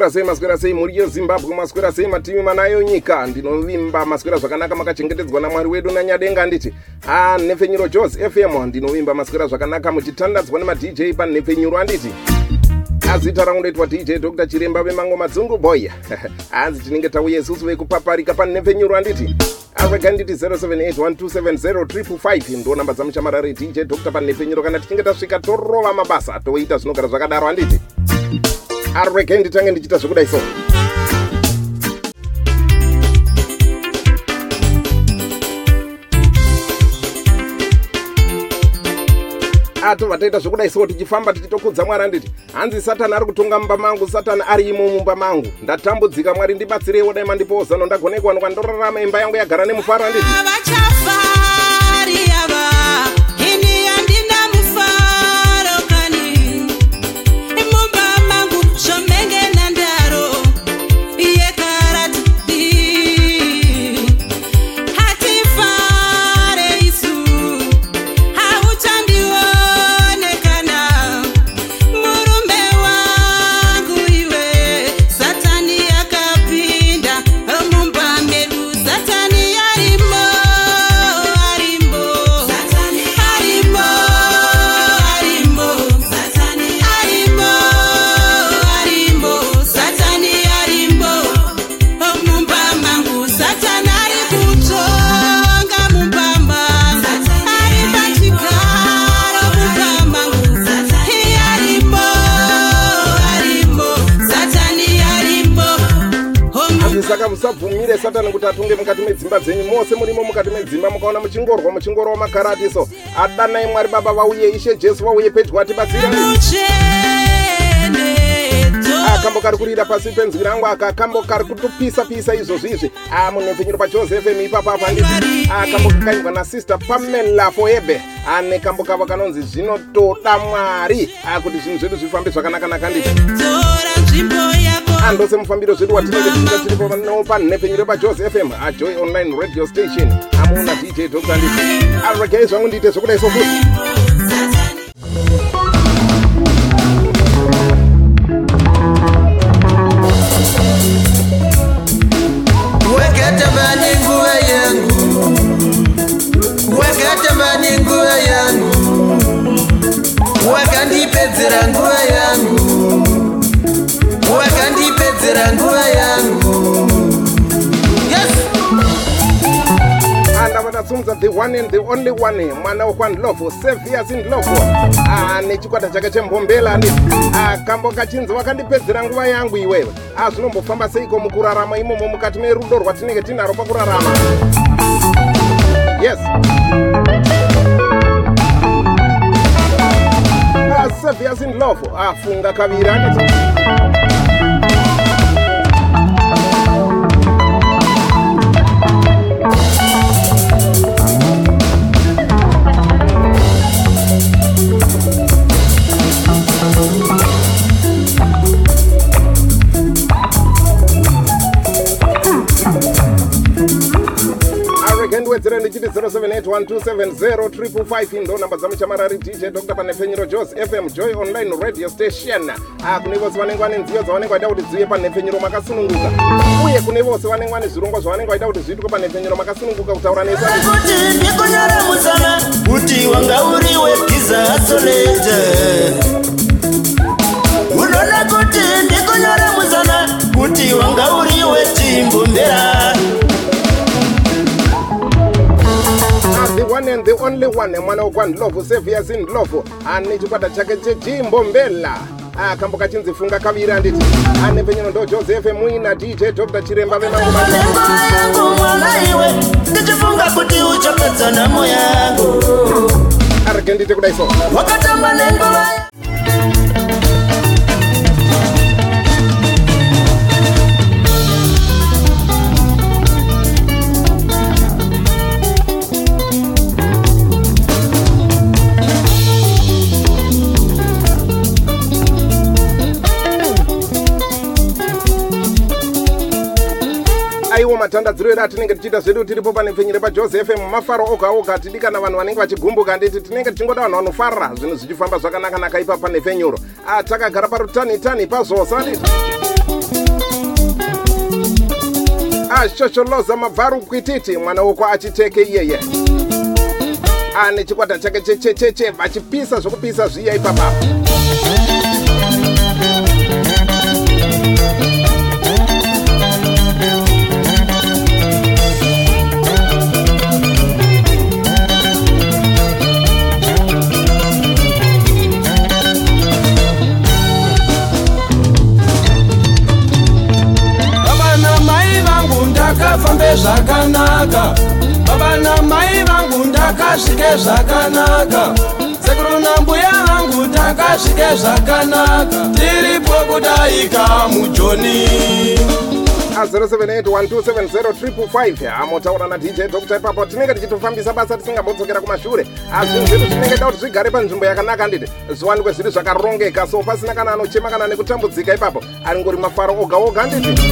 maswera sei maswera sei muri yezimbabwe maswera sei mativi manayo nyika. Ndinovimba maswera zvakanaka makachengetedzwa namwari wedu nanyadenga nditi ah nhepfenyuro jos fm ndinovimba maswera zvakanaka muchitandadzwa nemadj panhepfenyuro anditi. Azita rangu ndoitwa dj dr chiremba vemango madzungu boy. Hanzi tinenge tauya isusu vekupaparika panhepfenyuro anditi. Arega nditi 0781270355 ndo namba dzamuchamarare dj dr panhepfenyuro kana tichinge tasvika torova mabasa toita zvinogara zvakadaro anditi arege nditange ndichiita zvekudai so. Atobva taita zvekudai so tichifamba tichitokudza mwari anditi hanzi satani ari kutonga mumba mangu satani ari imo mumba mangu. Ndatambudzika mwari ndibatsireiwo dai mandipozano ndagonekwa kwandorarama imba yangu yagara nemufaro anditi satani kuti atonge mukati medzimba dzenyu. Mose murimo mukati medzimba mukaona muchingorwa muchingorwa makarati so adanai mwari baba vauye ishe jesu vauye pedyo atibatsira akambo kari kurira pasi penzwi rangu aka kambo kari kutopisa pisa izvozvo izvi. A munhepfenyuro pajosephem ipapapa handiti akambo kakaimwa nasister pamela foebe. Ane kambo kavo kanonzi zvinotoda mwari. Akuti zvinhu zvedu zvifambe zvakanakanaka nditi tora nzvimbo yako andose mufambiro zvedu watinenge tiita tiripo no panhepfenyuro pajos fm ajoy online radio station. Amuona dj dr nditi aregei zvangu ndiite zvekudai so futi ndatsumudza the one and the only one. Mwana wekwanlovo sevias ndlovo nechikwata chake chembombela ndi akambo kachinzi wakandipedzera nguva yangu iwewe. Azvinombofamba seiko mukurarama imomo mukati merudo rwatinenge tinaro pakurarama? Yes. Sevias ndlovo afunga kaviri anditi 0781270 ndo namba dzamuchamarari dj dr. Panhepfenyuro jos fm joy online radio station. Ah, Akune vose vanenge vane nziyo dzavanenge vaita kuti dzive panhepfenyuro makasununguka uye kune vose vanenge vane zvirongwa zvavanenge vaita kuti zviitwe panhepfenyuro makasununguka kutaura nesakuti ndikunyore musana kuti wanga uri wegiza asolete unoda kuti ndikunyore musana kuti wanga uri wetimbombera the one and the only one mwana wekwanlovo sevias ndlovo ane chikwata chake chejimbombela akambo kachinzi funga kaviri anditi anepfenyuro ndo joseph muina dj dr chiremba vemanguva nenguva yangu mwana iwe ndichifunga kuti uchapedza nhamo yangu arege ndite kudai so. Wakatamba nenguva matandadziro edu atinenge tichiita zvedu tiripo pane pfenyere pajose fm mafaro oga oga tidikana vanhu vanenge vachigumbuka nditi tinenge tichingoda vanhu vanofarira zvinhu zvichifamba zvakanakanaka ipa pane pfenyuro. Takagara parutanhitani pazosa nditi ashosholoza mabvaru kwititi mwana wokwaachiteke iyeye. Ane chikwata chake chechecheche vachipisa zvokupisa zviya ipapapa ndakafambe zvakanaka. Baba namai vangu ndakasvike zvakanaka. Sekuru nambuya vangu ndakasvike zvakanaka. Tiripo kudaika mujoni. A078127055 amotaura nadj dr ipapo tinenge tichitofambisa basa tisingambodzokera kumashure. Azvinhu zvedu zvinenge da kuti zvigare panzvimbo yakanaka handiti. Zviwanikwe zviri zvakarongeka so pasina kana anochema kana nekutambudzika ipapo aringori mafaro oga oga handiti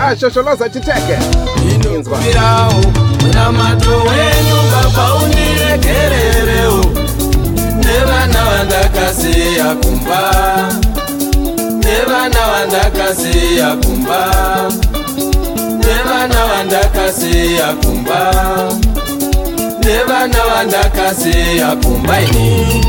ashosholoza chiteke inzwa inobvirawo munamato wenyu baba undiregererewo nevana vandakasiya kumba. Nevana vandakasiya kumba. Nevana vandakasiya kumba. Nevana vandakasiya kumba ini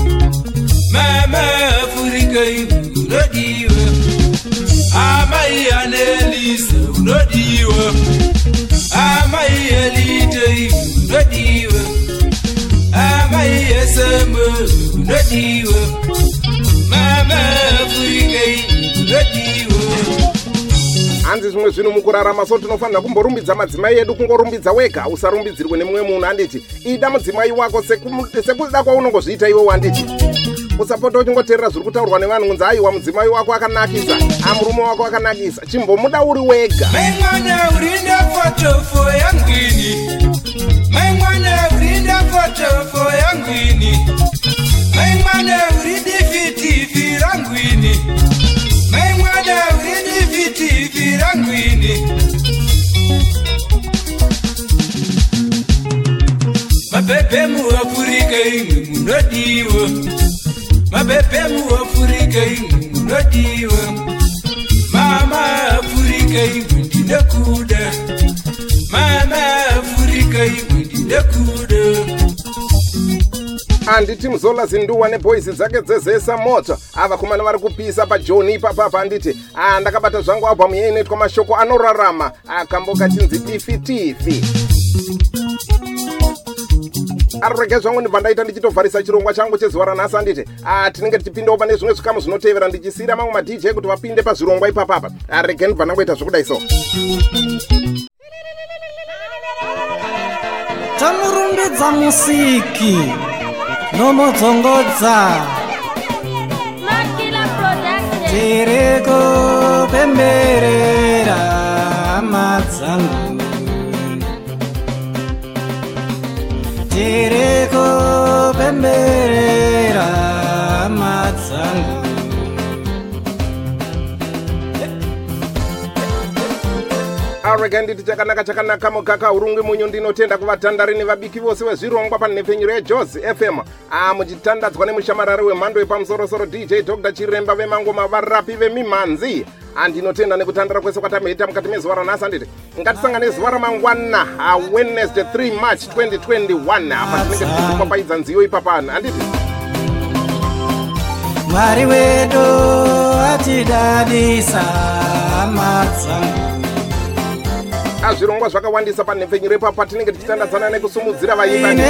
unodiwa mama afurika iwe unodiwa amai anelisa unodiwa amai elite iwe unodiwa amai esemo unodiwa mama hanzi zvimwe zvinhu mukurarama so tinofanira kumborumbidza madzimai edu kungorumbidza wega. Usarumbidzirwe nemumwe munhu anditi ida mudzimai wako seku- sekuda kwaunongozviita iwe wanditi usapota uchingoteerera zviri kutaurwa nevanhu kunzi aiwa mudzimai wako akanakisa amurume wako akanakisa. Chimbomuda uri wega. Maimwana urinda fotofo yangwini maimwana urinda fotofo yangwini maimwana uridifitifi rangwini maimwana uridifitifi rangwini mabhebhe muafurika imwe munodiwa. Mabhebhe muafurika imwe munodiwa. Mama afurika imwe ndinokuda. Mama afurika imwe ndinokuda handiti muzola zinduwa nebhoisi dzake dzezesa moto. Avakomana vari kupisa pajoni ipapapa handiti ah, ndakabata zvangu albhamu yeinoitwa mashoko anorarama. Akamboka chinzi tifi tifi. Ari rege zvangu ndibva ndaita ndichitovharisa chirongwa changu chezuva ranhasi handiti ah, tinenge tichipindawo pane zvimwe zvikamu zvinotevera ndichisiyira mamwe madj kuti vapinde pazvirongwa ipapapa rege ndibva ndangoita zvokudai so. Tamurumbidza musiki Production. tiri kupemberera madzangu. Tiri kupemberera madzangu arege nditi chakanaka chakanaka mukaka urungwi munyu ndinotenda kuvatandari nevabiki vose vezvirongwa panhepfenyuro yejozi fm a muchitandadzwa nemushamarari wemhando yepamusorosoro dj dr. Chiremba vemangoma varapi vemimhanzi andinotenda nekutandara kwese kwatameita mukati mezuva ranhasi handiti ngatisangane zuva ramangwana wednesday 3 march 2021 apa tinenge tichipapaidza nziyo ipapani handiti mwari wedu atidadisa madzangu azvirongwa zvakawandisa panhepfenyuro ipapa tinenge tichitandadzana nekusumudzira vaimbi.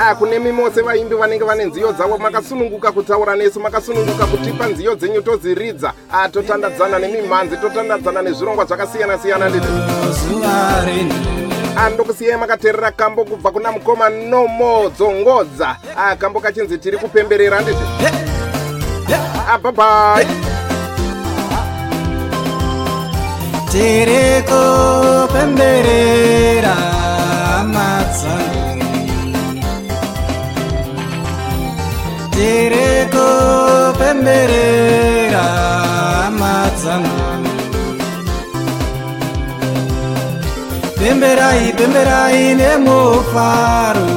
Ah, kune mimose vaimbi vanenge vane nziyo dzavo makasununguka kutaura nesu makasununguka kutipa nziyo dzenyu todziridza. Ah, totandadzana nemimhanzi totandadzana nezvirongwa zvakasiyana-siyana rino andokusiyai makateerera kambo kubva kuna mukoma nomo dzongodza Ah, kambo kachinzi tiri kupemberera nditi abhabhai tiri kupemberera madzangu tiri kupemberera madzangu pemberai pemberai nemufaro